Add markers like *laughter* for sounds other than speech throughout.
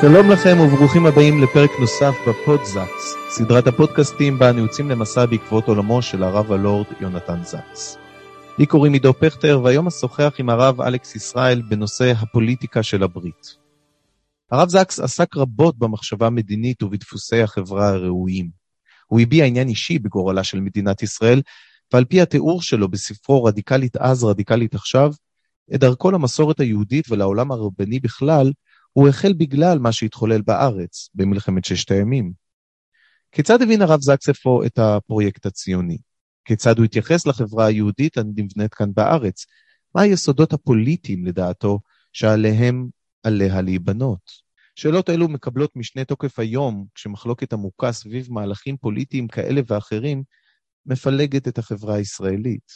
שלום לכם וברוכים הבאים לפרק נוסף בפודזקס, סדרת הפודקאסטים בה אנו יוצאים למסע בעקבות עולמו של הרב הלורד יונתן זקס. לי קוראים עידו פכטר והיום אשוחח עם הרב אלכס ישראל בנושא הפוליטיקה של הברית. הרב זקס עסק רבות במחשבה המדינית ובדפוסי החברה הראויים. הוא הביע עניין אישי בגורלה של מדינת ישראל, ועל פי התיאור שלו בספרו רדיקלית אז, רדיקלית עכשיו, את דרכו למסורת היהודית ולעולם הרבני בכלל, הוא החל בגלל מה שהתחולל בארץ במלחמת ששת הימים. כיצד הבין הרב זקספו את הפרויקט הציוני? כיצד הוא התייחס לחברה היהודית הנבנית כאן בארץ? מה היסודות הפוליטיים, לדעתו, שעליהם עליה להיבנות? שאלות אלו מקבלות משנה תוקף היום, כשמחלוקת עמוקה סביב מהלכים פוליטיים כאלה ואחרים, מפלגת את החברה הישראלית.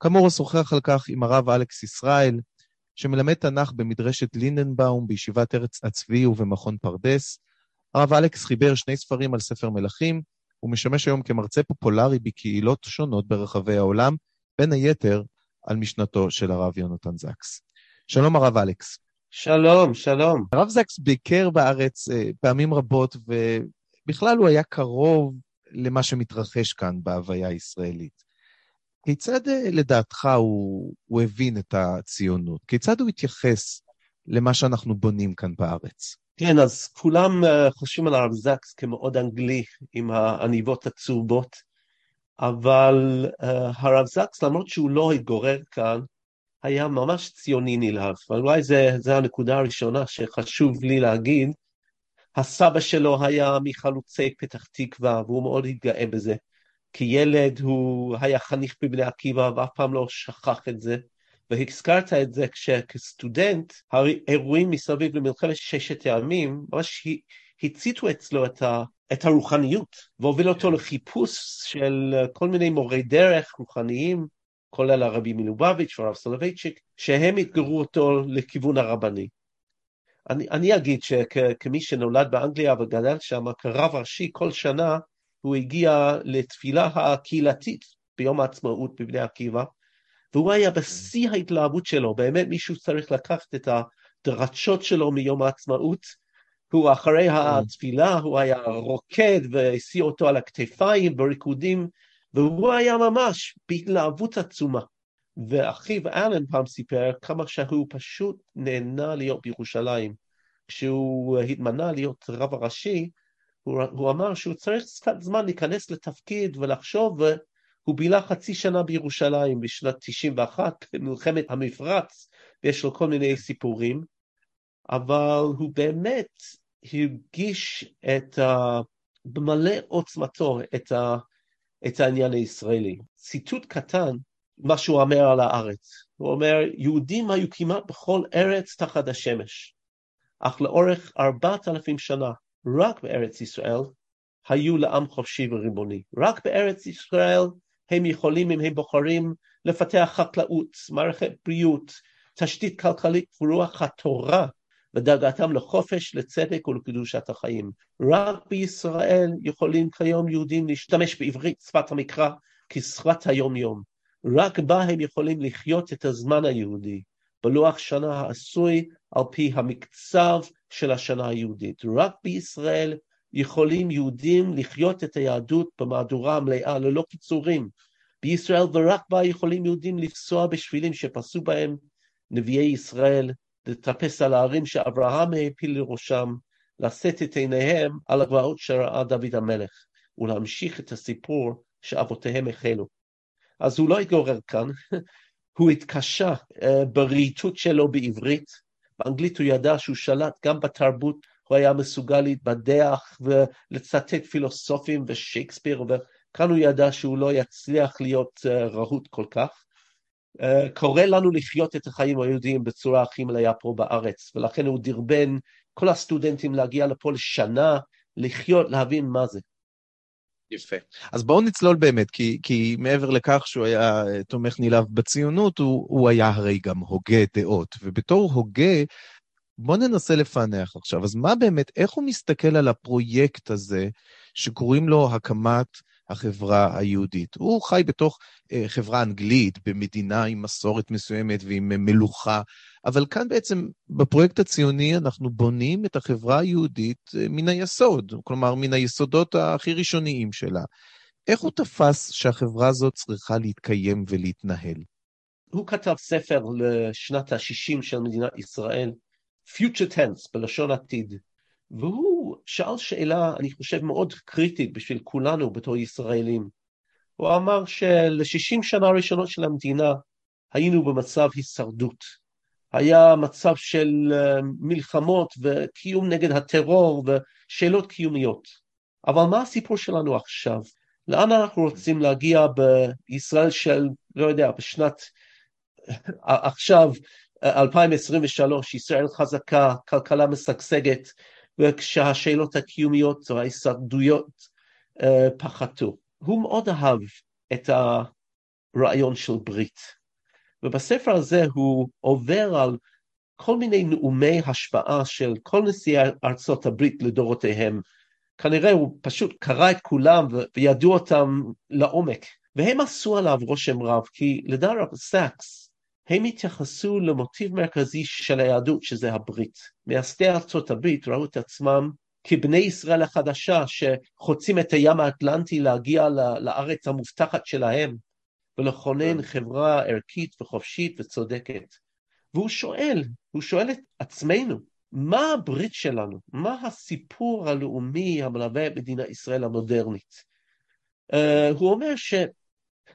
כאמור, אשוחח על כך עם הרב אלכס ישראל, שמלמד תנ"ך במדרשת לינדנבאום בישיבת ארץ הצבי ובמכון פרדס. הרב אלכס חיבר שני ספרים על ספר מלכים, הוא משמש היום כמרצה פופולרי בקהילות שונות ברחבי העולם, בין היתר על משנתו של הרב יונתן זקס. שלום הרב אלכס. שלום, שלום. הרב זקס ביקר בארץ אה, פעמים רבות, ובכלל הוא היה קרוב למה שמתרחש כאן בהוויה הישראלית. כיצד אה, לדעתך הוא, הוא הבין את הציונות? כיצד הוא התייחס למה שאנחנו בונים כאן בארץ? כן, אז כולם uh, חושבים על הרב זקס כמאוד אנגלי עם העניבות הצהובות, אבל uh, הרב זקס, למרות שהוא לא התגורר כאן, היה ממש ציוני נלהב. ואולי זו הנקודה הראשונה שחשוב לי להגיד. הסבא שלו היה מחלוצי פתח תקווה, והוא מאוד התגאה בזה. כילד הוא היה חניך בבני עקיבא ואף פעם לא שכח את זה. והזכרת את זה כשכסטודנט, האירועים מסביב למלחמת ששת הימים ממש הציתו אצלו את, ה, את הרוחניות והובילו אותו לחיפוש של כל מיני מורי דרך רוחניים, כולל הרבי מלובביץ' והרב סולובייצ'יק, שהם אתגרו אותו לכיוון הרבני. אני, אני אגיד שכמי שנולד באנגליה וגדל שם, כרב ראשי כל שנה הוא הגיע לתפילה הקהילתית ביום העצמאות בבני עקיבא, והוא היה בשיא ההתלהבות שלו, באמת מישהו צריך לקחת את הדרשות שלו מיום העצמאות, הוא אחרי התפילה, הוא היה רוקד והסיע אותו על הכתפיים בריקודים, והוא היה ממש בהתלהבות עצומה. ואחיו אלן פעם סיפר כמה שהוא פשוט נהנה להיות בירושלים. כשהוא התמנה להיות רב הראשי, הוא, הוא אמר שהוא צריך קצת זמן להיכנס לתפקיד ולחשוב, והוא בילה חצי שנה בירושלים בשנת 91, במלחמת המפרץ, ויש לו כל מיני סיפורים, אבל הוא באמת הרגיש את ה... במלא עוצמתו את, ה, את העניין הישראלי. ציטוט קטן, מה שהוא אומר על הארץ. הוא אומר, יהודים היו כמעט בכל ארץ תחת השמש, אך לאורך ארבעת אלפים שנה רק בארץ ישראל היו לעם חופשי וריבוני. רק בארץ ישראל הם יכולים, אם הם בוחרים, לפתח חקלאות, מערכת בריאות, תשתית כלכלית ורוח התורה ודאגתם לחופש, לצדק ולקדושת החיים. רק בישראל יכולים כיום יהודים להשתמש בעברית, שפת המקרא, כשפת היום-יום. רק בה הם יכולים לחיות את הזמן היהודי, בלוח שנה העשוי על פי המקצב של השנה היהודית. רק בישראל יכולים יהודים לחיות את היהדות במהדורה המלאה ללא קיצורים. בישראל ורק בה יכולים יהודים לפסוע בשבילים שפסו בהם נביאי ישראל, לטפס על הערים שאברהם העפיל לראשם, לשאת את עיניהם על הגבעות שראה דוד המלך, ולהמשיך את הסיפור שאבותיהם החלו. אז הוא לא התגורר כאן, *laughs* הוא התקשה uh, ברהיטות שלו בעברית, באנגלית הוא ידע שהוא שלט גם בתרבות, הוא היה מסוגל להתבדח ולצטט פילוסופים ושייקספיר, וכאן הוא ידע שהוא לא יצליח להיות uh, רהוט כל כך. אה, קורא לנו לחיות את החיים היהודיים בצורה הכי מלאה פה בארץ, ולכן הוא דרבן כל הסטודנטים להגיע לפה לשנה, לחיות, להבין מה זה. יפה. אז בואו נצלול באמת, כי, כי מעבר לכך שהוא היה אה, תומך נלהב בציונות, הוא, הוא היה הרי גם הוגה דעות. ובתור הוגה, בואו ננסה לפענח עכשיו. אז מה באמת, איך הוא מסתכל על הפרויקט הזה, שקוראים לו הקמת החברה היהודית? הוא חי בתוך אה, חברה אנגלית, במדינה עם מסורת מסוימת ועם אה, מלוכה, אבל כאן בעצם, בפרויקט הציוני, אנחנו בונים את החברה היהודית אה, מן היסוד, כלומר, מן היסודות הכי ראשוניים שלה. איך הוא תפס שהחברה הזאת צריכה להתקיים ולהתנהל? הוא כתב ספר לשנת ה-60 של מדינת ישראל, Future Tense, בלשון עתיד, והוא שאל שאלה, אני חושב, מאוד קריטית בשביל כולנו בתור ישראלים. הוא אמר של-60 שנה הראשונות של המדינה היינו במצב הישרדות. היה מצב של אה, מלחמות וקיום נגד הטרור ושאלות קיומיות. אבל מה הסיפור שלנו עכשיו? לאן אנחנו רוצים להגיע בישראל של, לא יודע, בשנת, עכשיו, 2023, ישראל חזקה, כלכלה משגשגת, וכשהשאלות הקיומיות או ההישרדויות uh, פחתו. הוא מאוד אהב את הרעיון של ברית. ובספר הזה הוא עובר על כל מיני נאומי השפעה של כל נשיאי ארצות הברית לדורותיהם. כנראה הוא פשוט קרא את כולם וידעו אותם לעומק, והם עשו עליו רושם רב, כי לדעת סאקס, הם התייחסו למוטיב מרכזי של היהדות, שזה הברית. מייסדי ארצות הברית ראו את עצמם כבני ישראל החדשה שחוצים את הים האטלנטי להגיע לארץ המובטחת שלהם, ולכונן כאן חברה ערכית וחופשית וצודקת. והוא שואל, הוא שואל את עצמנו, מה הברית שלנו? מה הסיפור הלאומי המלווה את מדינת ישראל המודרנית? Uh, הוא אומר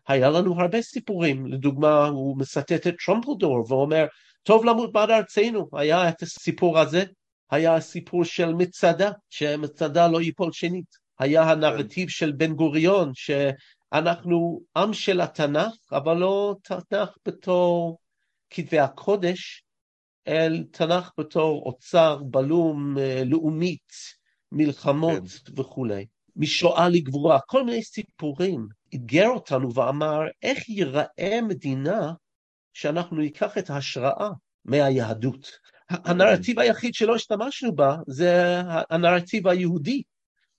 שהיה לנו הרבה סיפורים, לדוגמה הוא מצטט את טרומפלדור ואומר, טוב למות בעד ארצנו, היה את הסיפור הזה, היה הסיפור של מצדה, שמצדה לא ייפול שנית, היה הנרטיב של בן גוריון, ש... אנחנו עם של התנ"ך, אבל לא תנ"ך בתור כתבי הקודש, אל תנ"ך בתור אוצר בלום אה, לאומית, מלחמות כן. וכולי. משואה לגבורה, כל מיני סיפורים. אתגר אותנו ואמר, איך ייראה מדינה שאנחנו ניקח את ההשראה מהיהדות. הנרטיב היחיד שלא השתמשנו בה זה הנרטיב היהודי,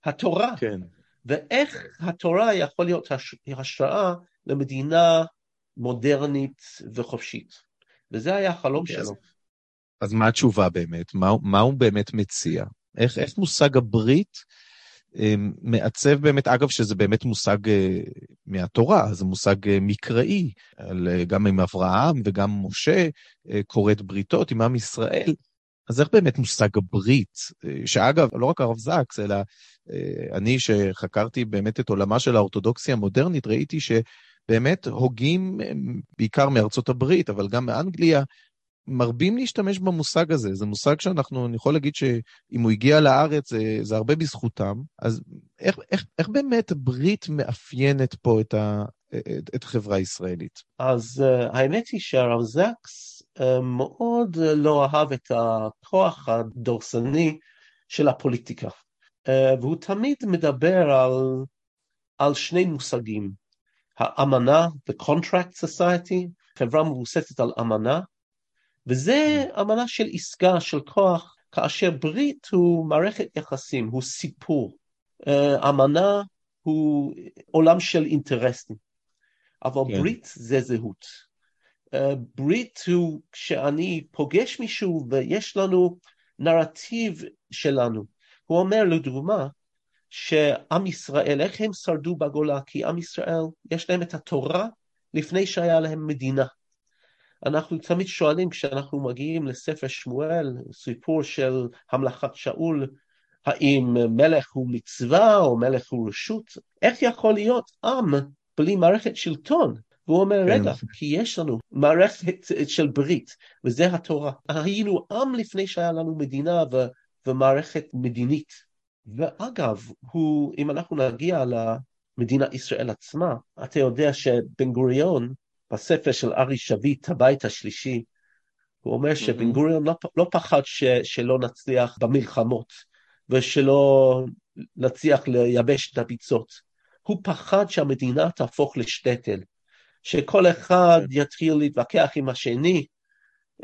התורה. כן. ואיך התורה יכול להיות השראה למדינה מודרנית וחופשית. וזה היה החלום שלו. אז מה התשובה באמת? מה, מה הוא באמת מציע? איך, איך מושג הברית מעצב באמת, אגב, שזה באמת מושג אה, מהתורה, זה מושג אה, מקראי, גם עם אברהם וגם משה כורת בריתות עם עם ישראל. אז איך באמת מושג הברית, שאגב, לא רק הרב זקס, אלא אה, אני, שחקרתי באמת את עולמה של האורתודוקסיה המודרנית, ראיתי שבאמת הוגים, בעיקר מארצות הברית, אבל גם מאנגליה, מרבים להשתמש במושג הזה. זה מושג שאנחנו, אני יכול להגיד שאם הוא הגיע לארץ, זה, זה הרבה בזכותם. אז איך, איך, איך באמת ברית מאפיינת פה את, ה, את, את החברה הישראלית? אז uh, האמת היא שהרב זקס uh, מאוד לא אהב את הכוח הדורסני של הפוליטיקה. אה, והוא תמיד מדבר על, על שני מושגים, האמנה, the contract society, חברה מבוססת על אמנה, וזה אמנה של עסקה, של כוח, כאשר ברית הוא מערכת יחסים, הוא סיפור. אה, אמנה הוא עולם של אינטרסים, אבל כן. ברית זה זהות. אה, ברית הוא כשאני פוגש מישהו ויש לנו נרטיב שלנו. הוא אומר לדוגמה שעם ישראל, איך הם שרדו בגולה? כי עם ישראל, יש להם את התורה לפני שהיה להם מדינה. אנחנו תמיד שואלים כשאנחנו מגיעים לספר שמואל, סיפור של המלאכת שאול, האם מלך הוא מצווה או מלך הוא רשות? איך יכול להיות עם בלי מערכת שלטון? והוא אומר, כן. רגע, כי יש לנו מערכת של ברית, וזה התורה. היינו עם לפני שהיה לנו מדינה, ו... ומערכת מדינית. ואגב, הוא, אם אנחנו נגיע למדינת ישראל עצמה, אתה יודע שבן גוריון, בספר של ארי שביט, הבית השלישי, הוא אומר שבן גוריון לא, לא פחד ש, שלא נצליח במלחמות ושלא נצליח לייבש את הביצות. הוא פחד שהמדינה תהפוך לשטטל, שכל אחד כן. יתחיל להתווכח עם השני,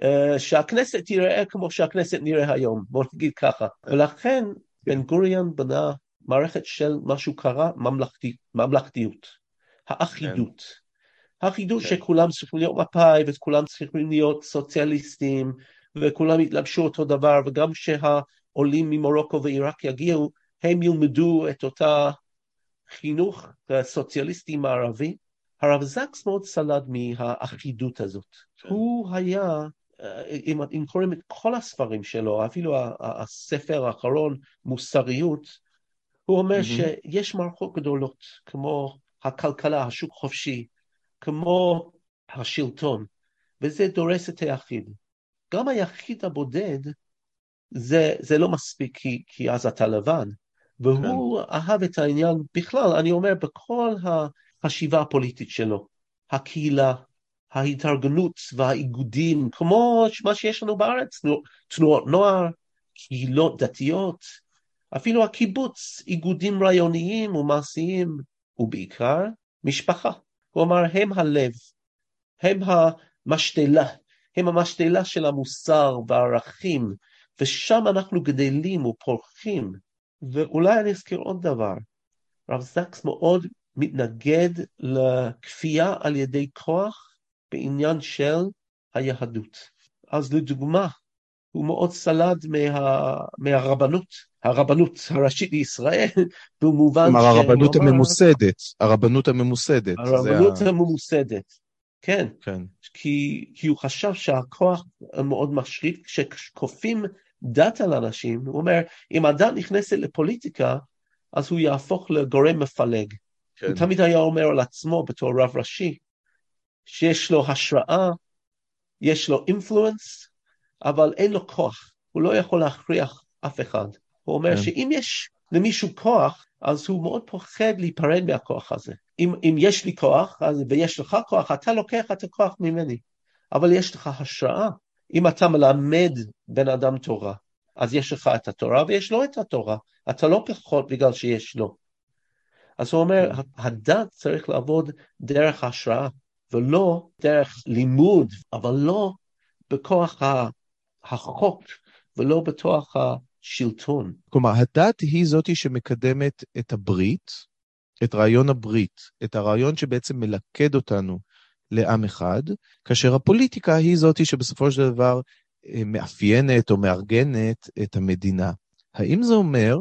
אה, שהכנסת תיראה כמו שהכנסת נראה היום, בוא נגיד ככה. ולכן בן גוריון בנה מערכת של מה שהוא קרא ממלכתי, ממלכתיות, האחידות. כן. האחידות כן. שכולם צריכים להיות מפא"י וכולם צריכים להיות סוציאליסטים וכולם יתלבשו אותו דבר וגם כשהעולים ממרוקו ועיראק יגיעו הם ילמדו את אותה חינוך סוציאליסטי מערבי. הרב זקס מאוד סלד מהאחידות הזאת. כן. הוא היה, אם, אם קוראים את כל הספרים שלו, אפילו הספר האחרון, מוסריות, הוא אומר mm-hmm. שיש מערכות גדולות, כמו הכלכלה, השוק חופשי, כמו השלטון, וזה דורס את היחיד. גם היחיד הבודד, זה, זה לא מספיק כי, כי אז אתה לבן. והוא כן. אהב את העניין בכלל, אני אומר, בכל החשיבה הפוליטית שלו. הקהילה, ההתארגנות והאיגודים, כמו מה שיש לנו בארץ, תנועות נוער, קהילות דתיות, אפילו הקיבוץ, איגודים רעיוניים ומעשיים, ובעיקר משפחה. כלומר, הם הלב, הם המשתלה, הם המשתלה של המוסר והערכים, ושם אנחנו גדלים ופורחים. ואולי אני אזכיר עוד דבר, רב זקס מאוד מתנגד לכפייה על ידי כוח בעניין של היהדות. אז לדוגמה, הוא מאוד סלד מה, מהרבנות, הרבנות הראשית לישראל, במובן. כלומר, הרבנות הממוסדת, הרבנות הממוסדת. הרבנות זה... הממוסדת, כן. כן. כי, כי הוא חשב שהכוח מאוד משריף, כשכופים דת על אנשים, הוא אומר, אם הדת נכנסת לפוליטיקה, אז הוא יהפוך לגורם מפלג. כן. הוא תמיד היה אומר על עצמו בתור רב ראשי, שיש לו השראה, יש לו אינפלואנס, אבל אין לו כוח, הוא לא יכול להכריח אף אחד. הוא אומר כן. שאם יש למישהו כוח, אז הוא מאוד פוחד להיפרד מהכוח הזה. אם, אם יש לי כוח, אז, ויש לך כוח, אתה לוקח את הכוח ממני, אבל יש לך השראה. אם אתה מלמד בן אדם תורה, אז יש לך את התורה ויש לו את התורה. אתה לא פחות בגלל שיש לו. אז הוא אומר, כן. הדת צריך לעבוד דרך השראה, ולא דרך לימוד, אבל לא בכוח החוק, ולא בכוח השלטון. כלומר, הדת היא זאתי שמקדמת את הברית, את רעיון הברית, את הרעיון שבעצם מלכד אותנו לעם אחד, כאשר הפוליטיקה היא זאתי שבסופו של דבר אה, מאפיינת או מארגנת את המדינה. האם זה אומר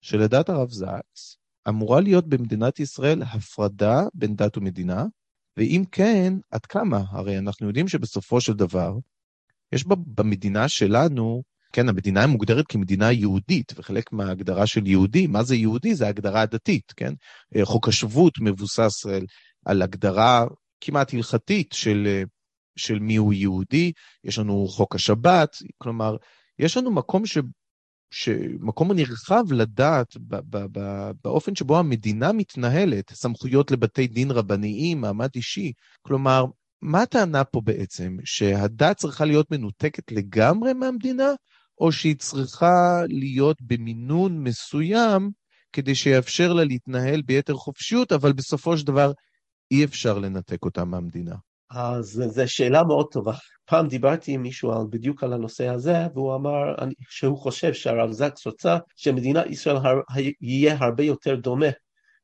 שלדעת הרב זקס, אמורה להיות במדינת ישראל הפרדה בין דת ומדינה? ואם כן, עד כמה? הרי אנחנו יודעים שבסופו של דבר, יש במדינה שלנו, כן, המדינה מוגדרת כמדינה יהודית, וחלק מההגדרה של יהודי, מה זה יהודי? זה הגדרה הדתית, כן? אה, חוק השבות מבוסס על הגדרה כמעט הלכתית של, של מיהו יהודי, יש לנו חוק השבת, כלומר, יש לנו מקום ש... שמקום נרחב לדעת באופן שבו המדינה מתנהלת, סמכויות לבתי דין רבניים, מעמד אישי. כלומר, מה הטענה פה בעצם? שהדת צריכה להיות מנותקת לגמרי מהמדינה, או שהיא צריכה להיות במינון מסוים כדי שיאפשר לה להתנהל ביתר חופשיות, אבל בסופו של דבר אי אפשר לנתק אותה מהמדינה. אז זו שאלה מאוד טובה. פעם דיברתי עם מישהו על, בדיוק על הנושא הזה, והוא אמר אני, שהוא חושב שהרב זקס רוצה שמדינת ישראל הר, יהיה הרבה יותר דומה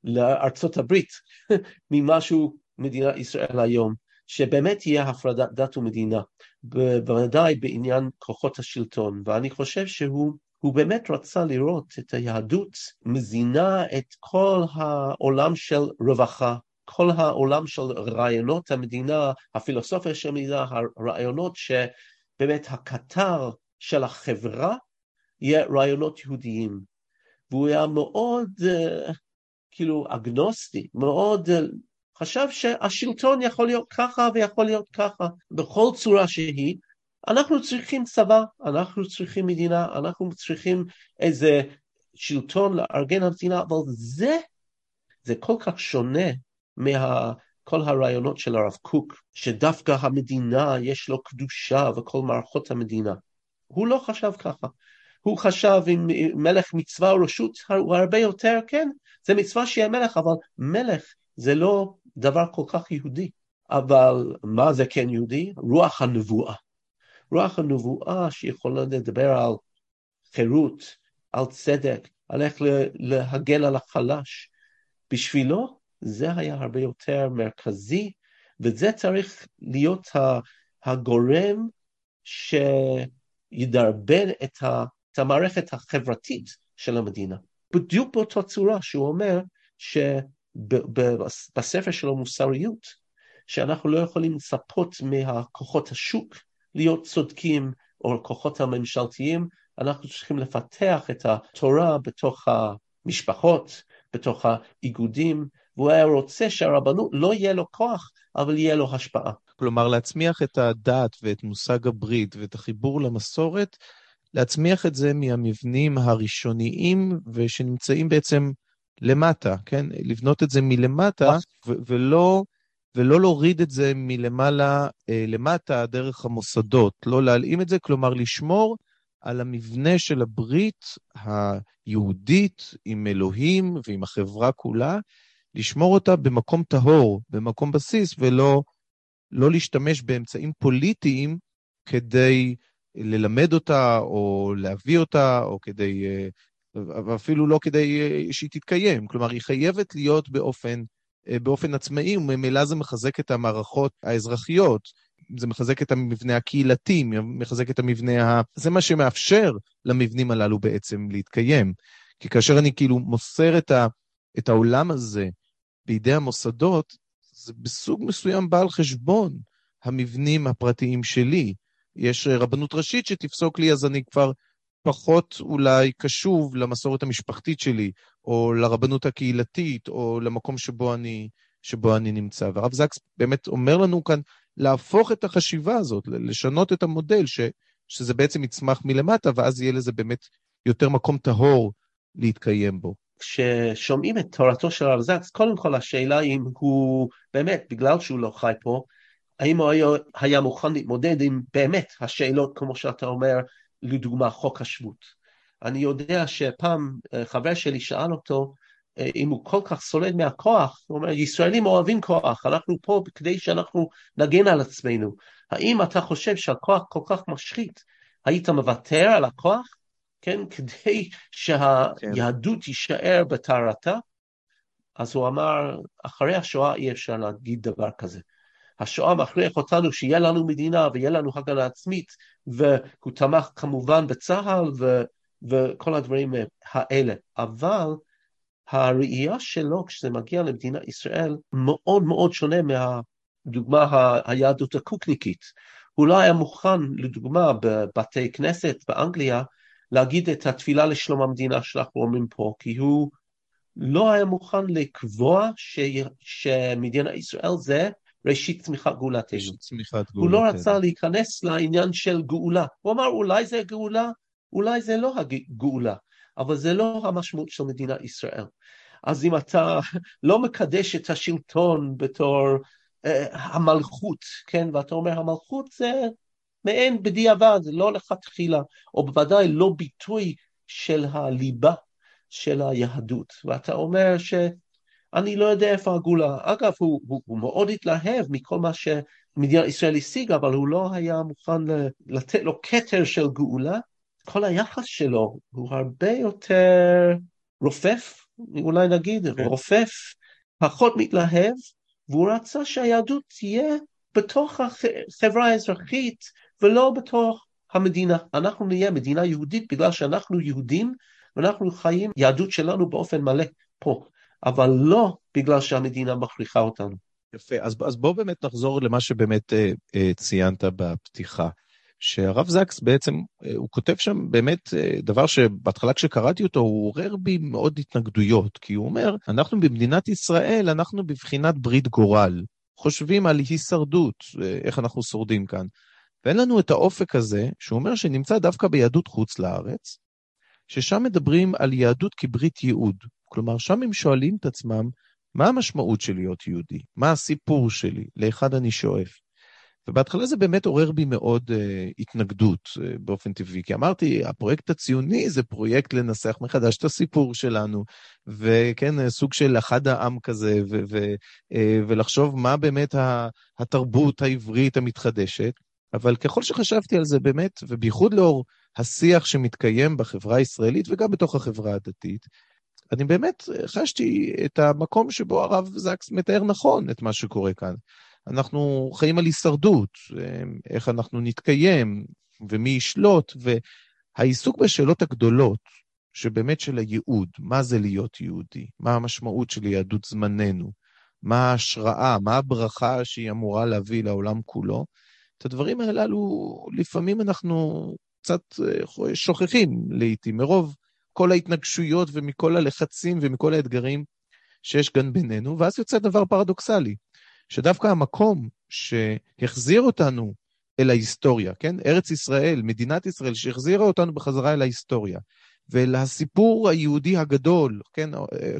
לארצות הברית *laughs* ממשהו מדינת ישראל היום, שבאמת יהיה הפרדת דת ומדינה, בוודאי בעניין כוחות השלטון, ואני חושב שהוא הוא באמת רצה לראות את היהדות מזינה את כל העולם של רווחה, כל העולם של רעיונות המדינה, הפילוסופיה של המדינה, הרעיונות שבאמת הקטר של החברה יהיה רעיונות יהודיים. והוא היה מאוד uh, כאילו אגנוסטי, מאוד uh, חשב שהשלטון יכול להיות ככה ויכול להיות ככה, בכל צורה שהיא. אנחנו צריכים צבא, אנחנו צריכים מדינה, אנחנו צריכים איזה שלטון לארגן המדינה, אבל זה, זה כל כך שונה כל הרעיונות של הרב קוק, שדווקא המדינה יש לו קדושה וכל מערכות המדינה. הוא לא חשב ככה. הוא חשב אם מלך מצווה או רשות, הוא הרבה יותר, כן, זה מצווה שיהיה מלך, אבל מלך זה לא דבר כל כך יהודי. אבל מה זה כן יהודי? רוח הנבואה. רוח הנבואה שיכולה לדבר על חירות, על צדק, על איך להגן על החלש. בשבילו זה היה הרבה יותר מרכזי, וזה צריך להיות הגורם שידרבן את, המערכת החברתית של המדינה. בדיוק באותה צורה שהוא אומר שבספר שלו מוסריות, שאנחנו לא יכולים לצפות מהכוחות השוק להיות צודקים, או הכוחות הממשלתיים, אנחנו צריכים לפתח את התורה בתוך המשפחות, בתוך האיגודים, והוא היה רוצה שהרבנות לא יהיה לו כוח, אבל יהיה לו השפעה. כלומר, להצמיח את הדת ואת מושג הברית ואת החיבור למסורת, להצמיח את זה מהמבנים הראשוניים ושנמצאים בעצם למטה, כן? לבנות את זה מלמטה, ולא, ולא להוריד את זה מלמעלה אה, למטה דרך המוסדות, לא להלאים את זה, כלומר לשמור על המבנה של הברית היהודית עם אלוהים ועם החברה כולה, לשמור אותה במקום טהור, במקום בסיס, ולא לא להשתמש באמצעים פוליטיים כדי ללמד אותה או להביא אותה, או כדי, ואפילו לא כדי שהיא תתקיים. כלומר, היא חייבת להיות באופן, באופן עצמאי, וממילא זה מחזק את המערכות האזרחיות. זה מחזק את המבנה הקהילתי, מחזק את המבנה ה... זה מה שמאפשר למבנים הללו בעצם להתקיים. כי כאשר אני כאילו מוסר את, ה... את העולם הזה בידי המוסדות, זה בסוג מסוים בא על חשבון המבנים הפרטיים שלי. יש רבנות ראשית שתפסוק לי, אז אני כבר פחות אולי קשוב למסורת המשפחתית שלי, או לרבנות הקהילתית, או למקום שבו אני, שבו אני נמצא. והרב זקס באמת אומר לנו כאן להפוך את החשיבה הזאת, לשנות את המודל, ש, שזה בעצם יצמח מלמטה, ואז יהיה לזה באמת יותר מקום טהור להתקיים בו. כששומעים את תורתו של הרב זקס, קודם כל השאלה אם הוא באמת, בגלל שהוא לא חי פה, האם הוא היה, מוכן להתמודד עם באמת השאלות, כמו שאתה אומר, לדוגמה חוק השבות. אני יודע שפעם אה, חבר שלי שאל אותו, אה, אם הוא כל כך סולד מהכוח, הוא אומר, ישראלים אוהבים כוח, אנחנו פה כדי שאנחנו נגן על עצמנו. האם אתה חושב שהכוח כל כך משחית, היית מוותר על הכוח? כן, *laughs* כדי שהיהדות כן. תישאר בטהרתה? אז הוא אמר, אחרי השואה אי אפשר להגיד דבר כזה. השואה מכריח אותנו שיהיה לנו מדינה ויהיה לנו הגנה עצמית, והוא תמך כמובן בצה"ל ו, וכל הדברים האלה. אבל הראייה שלו כשזה מגיע למדינת ישראל מאוד מאוד שונה מהדוגמה היהדות הקוקניקית. הוא לא היה מוכן, לדוגמה, בבתי כנסת באנגליה, להגיד את התפילה לשלום המדינה שאנחנו אומרים פה, כי הוא לא היה מוכן לקבוע ש... שמדינת ישראל זה ראשית צמיחת גאולתנו. הוא לא רצה להיכנס לעניין של גאולה. הוא אמר, אולי זה גאולה, אולי זה לא הגאולה. אבל זה לא המשמעות של מדינת ישראל. אז אם אתה לא מקדש את השלטון בתור uh, המלכות, כן, ואתה אומר המלכות זה מעין בדיעבד, לא לכתחילה, או בוודאי לא ביטוי של הליבה של היהדות, ואתה אומר שאני לא יודע איפה הגאולה. אגב, הוא, הוא, הוא מאוד התלהב מכל מה שמדינת ישראל השיגה, אבל הוא לא היה מוכן לתת לו כתר של גאולה, כל היחס שלו הוא הרבה יותר רופף, אולי נגיד, כן. רופף, פחות מתלהב, והוא רצה שהיהדות תהיה בתוך החברה האזרחית ולא בתוך המדינה. אנחנו נהיה מדינה יהודית בגלל שאנחנו יהודים ואנחנו חיים יהדות שלנו באופן מלא פה, אבל לא בגלל שהמדינה מכריחה אותנו. יפה, אז, אז בואו באמת נחזור למה שבאמת אה, אה, ציינת בפתיחה. שהרב זקס בעצם, אה, הוא כותב שם באמת אה, דבר שבהתחלה כשקראתי אותו, הוא עורר בי מאוד התנגדויות, כי הוא אומר, אנחנו במדינת ישראל, אנחנו בבחינת ברית גורל. חושבים על הישרדות, אה, איך אנחנו שורדים כאן. ואין לנו את האופק הזה, שהוא אומר שנמצא דווקא ביהדות חוץ לארץ, ששם מדברים על יהדות כברית ייעוד. כלומר, שם הם שואלים את עצמם, מה המשמעות של להיות יהודי? מה הסיפור שלי? לאחד אני שואף. ובהתחלה זה באמת עורר בי מאוד uh, התנגדות uh, באופן טבעי, כי אמרתי, הפרויקט הציוני זה פרויקט לנסח מחדש את הסיפור שלנו, וכן, סוג של אחד העם כזה, ו- ו- uh, ולחשוב מה באמת התרבות העברית המתחדשת. אבל ככל שחשבתי על זה באמת, ובייחוד לאור השיח שמתקיים בחברה הישראלית וגם בתוך החברה הדתית, אני באמת חשתי את המקום שבו הרב זקס מתאר נכון את מה שקורה כאן. אנחנו חיים על הישרדות, איך אנחנו נתקיים ומי ישלוט, והעיסוק בשאלות הגדולות, שבאמת של הייעוד, מה זה להיות יהודי, מה המשמעות של יהדות זמננו, מה ההשראה, מה הברכה שהיא אמורה להביא לעולם כולו, את הדברים הללו לפעמים אנחנו קצת אה, שוכחים לעיתים, מרוב כל ההתנגשויות ומכל הלחצים ומכל האתגרים שיש כאן בינינו, ואז יוצא דבר פרדוקסלי. שדווקא המקום שהחזיר אותנו אל ההיסטוריה, כן? ארץ ישראל, מדינת ישראל, שהחזירה אותנו בחזרה אל ההיסטוריה, ואל הסיפור היהודי הגדול, כן?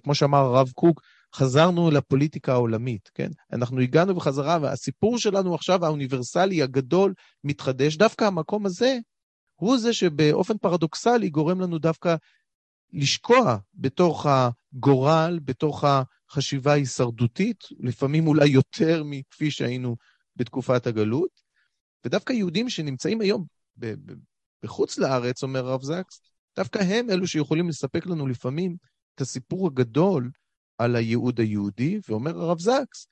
כמו שאמר הרב קוק, חזרנו לפוליטיקה העולמית, כן? אנחנו הגענו בחזרה, והסיפור שלנו עכשיו, האוניברסלי הגדול, מתחדש. דווקא המקום הזה, הוא זה שבאופן פרדוקסלי גורם לנו דווקא לשקוע בתוך הגורל, בתוך חשיבה הישרדותית, לפעמים אולי יותר מכפי שהיינו בתקופת הגלות. ודווקא יהודים שנמצאים היום בחוץ לארץ, אומר הרב זקס, דווקא הם אלו שיכולים לספק לנו לפעמים את הסיפור הגדול על הייעוד היהודי, ואומר הרב זקס,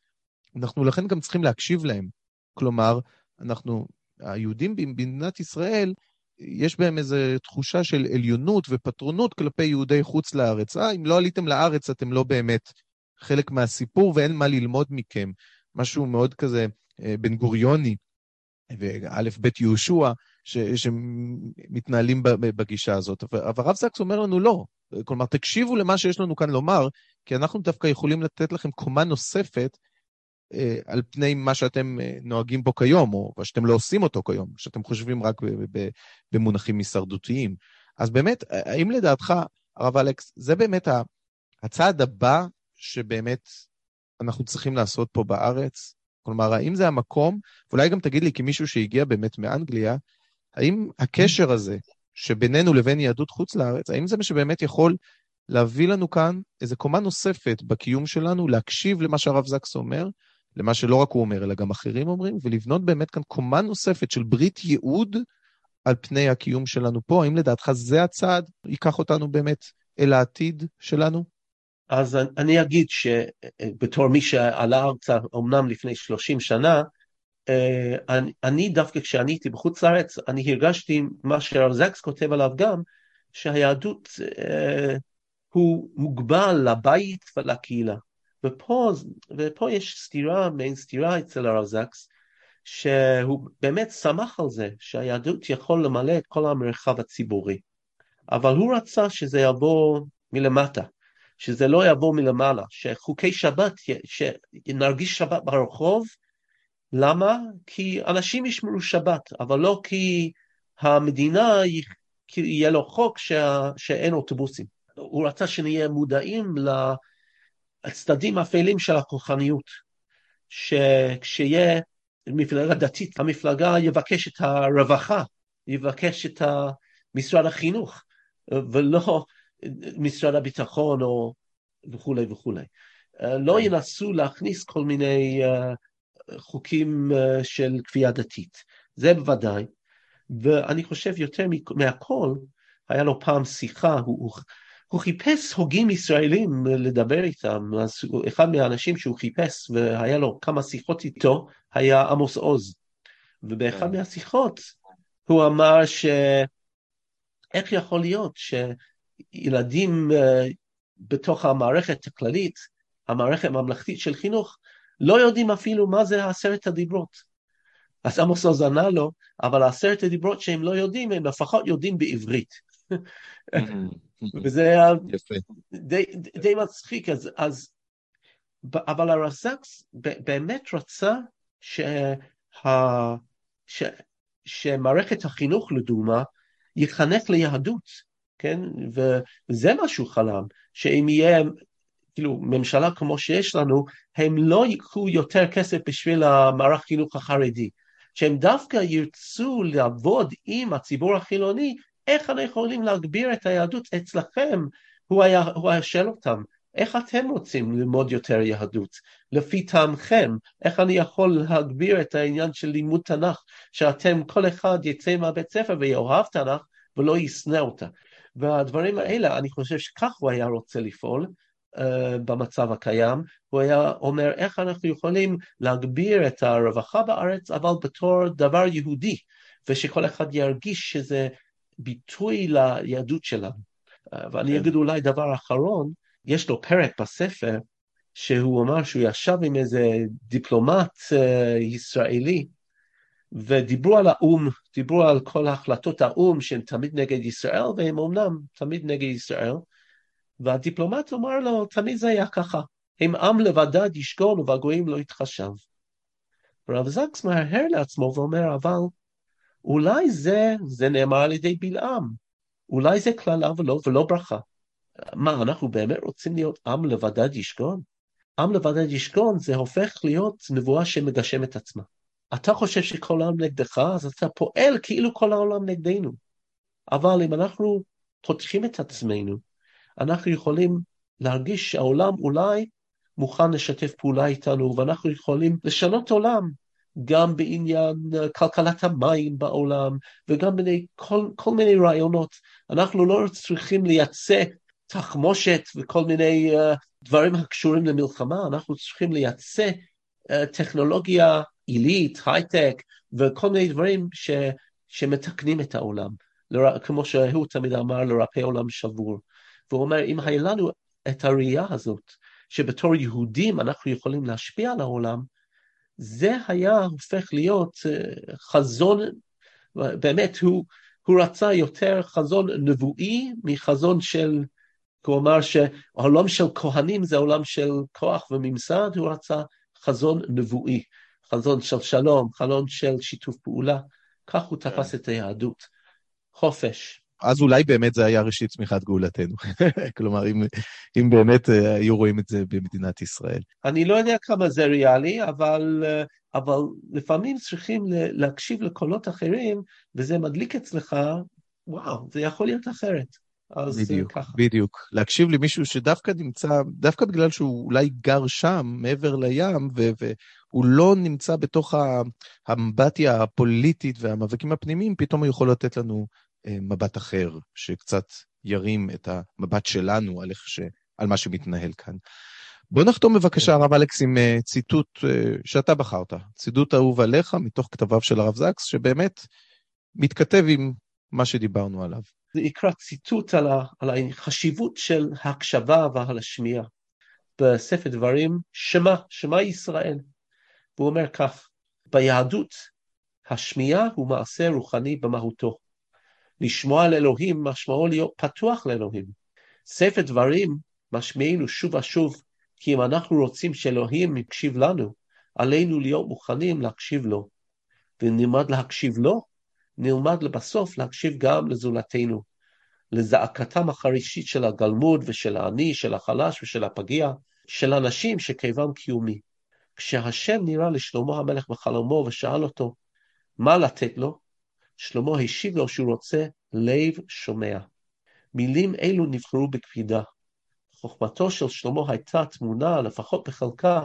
אנחנו לכן גם צריכים להקשיב להם. כלומר, אנחנו, היהודים במדינת ישראל, יש בהם איזו תחושה של עליונות ופטרונות כלפי יהודי חוץ לארץ. אה, אם לא עליתם לארץ, אתם לא באמת חלק מהסיפור ואין מה ללמוד מכם. משהו מאוד כזה אה, בן גוריוני, ואלף בית יהושע, ש, שמתנהלים בגישה הזאת. אבל הרב זקס אומר לנו לא. כלומר, תקשיבו למה שיש לנו כאן לומר, כי אנחנו דווקא יכולים לתת לכם קומה נוספת על פני מה שאתם אה, נוהגים בו כיום, או שאתם לא עושים אותו כיום, שאתם חושבים רק במונחים הישרדותיים. אז באמת, האם לדעתך, הרב אלכס, זה באמת הצעד הבא שבאמת אנחנו צריכים לעשות פה בארץ? כלומר, האם זה המקום, ואולי גם תגיד לי, כמישהו שהגיע באמת מאנגליה, האם הקשר הזה שבינינו לבין יהדות חוץ לארץ, האם זה מה שבאמת יכול להביא לנו כאן איזו קומה נוספת בקיום שלנו, להקשיב למה שהרב זקס אומר, למה שלא רק הוא אומר, אלא גם אחרים אומרים, ולבנות באמת כאן קומה נוספת של ברית ייעוד על פני הקיום שלנו פה. האם לדעתך זה הצעד ייקח אותנו באמת אל העתיד שלנו? אז אני אגיד שבתור מי שעלה ארצה אמנם לפני 30 שנה, אה, אני, אני דווקא כשאני הייתי בחוץ לארץ, אני הרגשתי מה שהרב זקס כותב עליו גם, שהיהדות אה, הוא מוגבל לבית ולקהילה. ופה, ופה יש סתירה, מעין סתירה אצל הרב זקס, שהוא באמת שמח על זה, שהיהדות יכול למלא את כל המרחב הציבורי. אבל הוא רצה שזה יבוא מלמטה, שזה לא יבוא מלמעלה, שחוקי שבת, שנרגיש שבת ברחוב, למה? כי אנשים ישמרו שבת, אבל לא כי המדינה, יהיה לו חוק. שאין אוטובוסים. הוא רצה שנהיה מודעים לצדדים האפלים של הכוחניות, שכשיהיה מפלגה דתית, המפלגה יבקש את הרווחה, יבקש את משרד החינוך, ולא משרד הביטחון או וכולי וכולי. לא כן. ינסו להכניס כל מיני אה, חוקים אה, של כפייה דתית, זה בוודאי. ואני חושב יותר מהכל, היה לו פעם שיחה, הוא, הוא, חיפש הוגים ישראלים לדבר איתם, אז אחד מהאנשים שהוא חיפש והיה לו כמה שיחות איתו היה עמוס עוז. ובאחד כן. מהשיחות הוא אמר ש... איך יכול להיות ש... ילדים uh, בתוך המערכת הכללית, המערכת הממלכתית של חינוך, לא יודעים אפילו מה זה עשרת הדיברות. אז עמוס עוז ענה לו, אבל עשרת הדיברות שהם לא יודעים, הם לפחות יודעים בעברית. *laughs* וזה היה די, די מצחיק, אז, אז אבל הרס"קס באמת רצה שה, ש, שמערכת החינוך לדוגמה יחנך ליהדות. כן? וזה מה שהוא חלם, שאם יהיה כאילו ממשלה כמו שיש לנו, הם לא ייקחו יותר כסף בשביל המערך חינוך החרדי, שהם דווקא ירצו לעבוד עם הציבור החילוני, איך אנחנו יכולים להגביר את היהדות אצלכם? הוא היה, הוא היה שואל אותם, איך אתם רוצים ללמוד יותר יהדות? לפי טעמכם, איך אני יכול להגביר את העניין של לימוד תנ"ך, שאתם, כל אחד יצא מהבית ספר ויאהב תנ"ך ולא ישנא אותה. והדברים האלה, אני חושב שכך הוא היה רוצה לפעול, uh, במצב הקיים, הוא היה אומר איך אנחנו יכולים להגביר את הרווחה בארץ, אבל בתור דבר יהודי, ושכל אחד ירגיש שזה ביטוי ליהדות שלנו. Uh, ואני כן. אגיד אולי דבר אחרון, יש לו פרק בספר שהוא אמר שהוא ישב עם איזה דיפלומט uh, ישראלי, ודיברו על האו"ם, דיברו על כל החלטות האו"ם שהן תמיד נגד ישראל, והן אומנם תמיד נגד ישראל, והדיפלומט אמר לו, תמיד זה היה ככה, אם עם לבדד ישכון ובגויים לא יתחשב. רב זקס מהרהר לעצמו ואומר, אבל אולי זה, זה נאמר על ידי בלעם, אולי זה קללה ולא, ולא ברכה. מה, אנחנו באמת רוצים להיות עם לבדד ישכון? עם לבדד ישכון זה הופך להיות נבואה שמגשם את עצמה. אתה חושב שכל העולם נגדך, אז אתה פועל כאילו כל העולם נגדנו. אבל אם אנחנו פותחים את עצמנו אנחנו יכולים להרגיש שהעולם אולי מוכן לשתף פעולה איתנו, ואנחנו יכולים לשנות עולם, גם בעניין אה, כלכלת המים בעולם, וגם בני, כל, כל מיני רעיונות. אנחנו לא צריכים לייצא תחמושת וכל מיני uh, דברים הקשורים למלחמה, אנחנו צריכים לייצא uh, טכנולוגיה עילית, הייטק, וכל מיני דברים ש, שמתקנים את העולם. לרא, כמו שהוא תמיד אמר, לרפא עולם שבור. והוא אומר, אם היה לנו את הראייה הזאת, שבתור יהודים אנחנו יכולים להשפיע על העולם, זה היה הופך להיות אה, חזון, באמת, הוא, הוא רצה יותר חזון נבואי מחזון של, אמר שהעולם של כהנים זה עולם של כוח וממסד, הוא רצה חזון נבואי, חזון של שלום, חלון של שיתוף פעולה, כך הוא תפס כן. את היהדות. חופש, אז אולי באמת זה היה ראשית צמיחת גאולתנו. *laughs* כלומר, אם, אם באמת אה, היו רואים את זה במדינת ישראל. אני לא יודע כמה זה ריאלי, אבל, אה, אבל לפעמים צריכים להקשיב לקולות אחרים, וזה מדליק אצלך, וואו, זה יכול להיות אחרת. אז אה, בדיוק, ככה. בדיוק. להקשיב למישהו שדווקא נמצא, דווקא בגלל שהוא אולי גר שם, מעבר לים, ו- והוא לא נמצא בתוך האמבטיה הפוליטית והמאבקים הפנימיים, פתאום הוא יכול לתת לנו מבט אחר, שקצת ירים את המבט שלנו על, ש... על מה שמתנהל כאן. בוא נחתום בבקשה, כן. הרב אלכס, עם אה, ציטוט אה, שאתה בחרת, ציטוט אהוב עליך מתוך כתביו של הרב זקס, שבאמת מתכתב עם מה שדיברנו עליו. זה יקרא ציטוט על, ה, על החשיבות של ההקשבה ועל השמיעה. בספר דברים, שמע, שמע ישראל. והוא אומר כך, ביהדות השמיעה הוא מעשה רוחני במהותו. לשמוע על אלוהים משמעו להיות פתוח לאלוהים. ספר דברים משמיענו שוב ושוב, כי אם אנחנו רוצים שאלוהים יקשיב לנו, עלינו להיות מוכנים להקשיב לו. ונלמד להקשיב לו, נלמד לבסוף להקשיב גם לזולתנו, לזעקתם החרישית של הגלמוד ושל העני, של החלש ושל הפגיע, של אנשים שכיוון קיומי. כשהשם נראה לשלמה המלך בחלומו ושאל אותו מה לתת לו, שלמה השיב לו שהוא רוצה לב שומע. מילים אלו נבחרו בקפידה. חוכמתו של שלמה הייתה תמונה, לפחות בחלקה,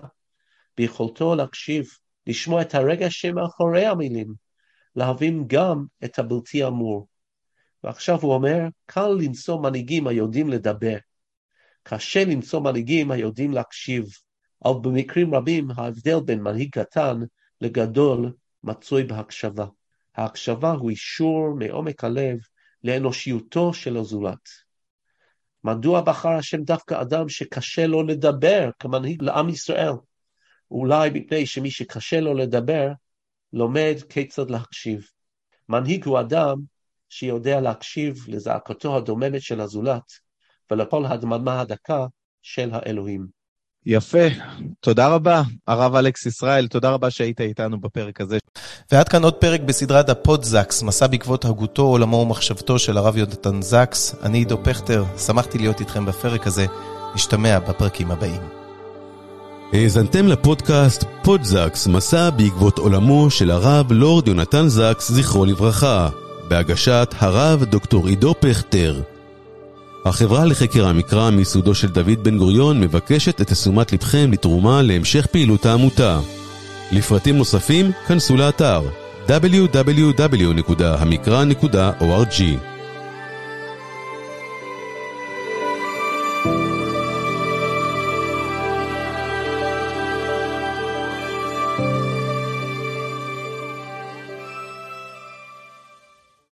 ביכולתו להקשיב, לשמוע את הרגע שמאחורי המילים, להבין גם את הבלתי אמור. ועכשיו הוא אומר, קל למצוא מנהיגים היודעים לדבר. קשה למצוא מנהיגים היודעים להקשיב, אבל במקרים רבים ההבדל בין מנהיג קטן לגדול מצוי בהקשבה. ההקשבה הוא אישור מעומק הלב לאנושיותו של הזולת. מדוע בחר השם דווקא אדם שקשה לו לדבר כמנהיג לעם ישראל? אולי מפני שמי שקשה לו לדבר, לומד כיצד להקשיב. מנהיג הוא אדם שיודע להקשיב לזעקתו הדוממת של הזולת ולקול הדממה הדקה של האלוהים. יפה, תודה רבה, הרב אלכס ישראל, תודה רבה שהיית איתנו בפרק הזה. ועד כאן עוד פרק בסדרת הפודזקס, מסע בעקבות הגותו, עולמו ומחשבתו של הרב יונתן זקס. אני עידו פכטר, שמחתי להיות איתכם בפרק הזה. נשתמע בפרקים הבאים. האזנתם לפודקאסט פודזקס, מסע בעקבות עולמו של הרב לורד יונתן זקס, זכרו לברכה, בהגשת הרב דוקטור עידו פכטר. החברה לחקר המקרא מיסודו של דוד בן גוריון מבקשת את תשומת לבכם לתרומה להמשך פעילות העמותה. לפרטים נוספים, כנסו לאתר www.המקרא.org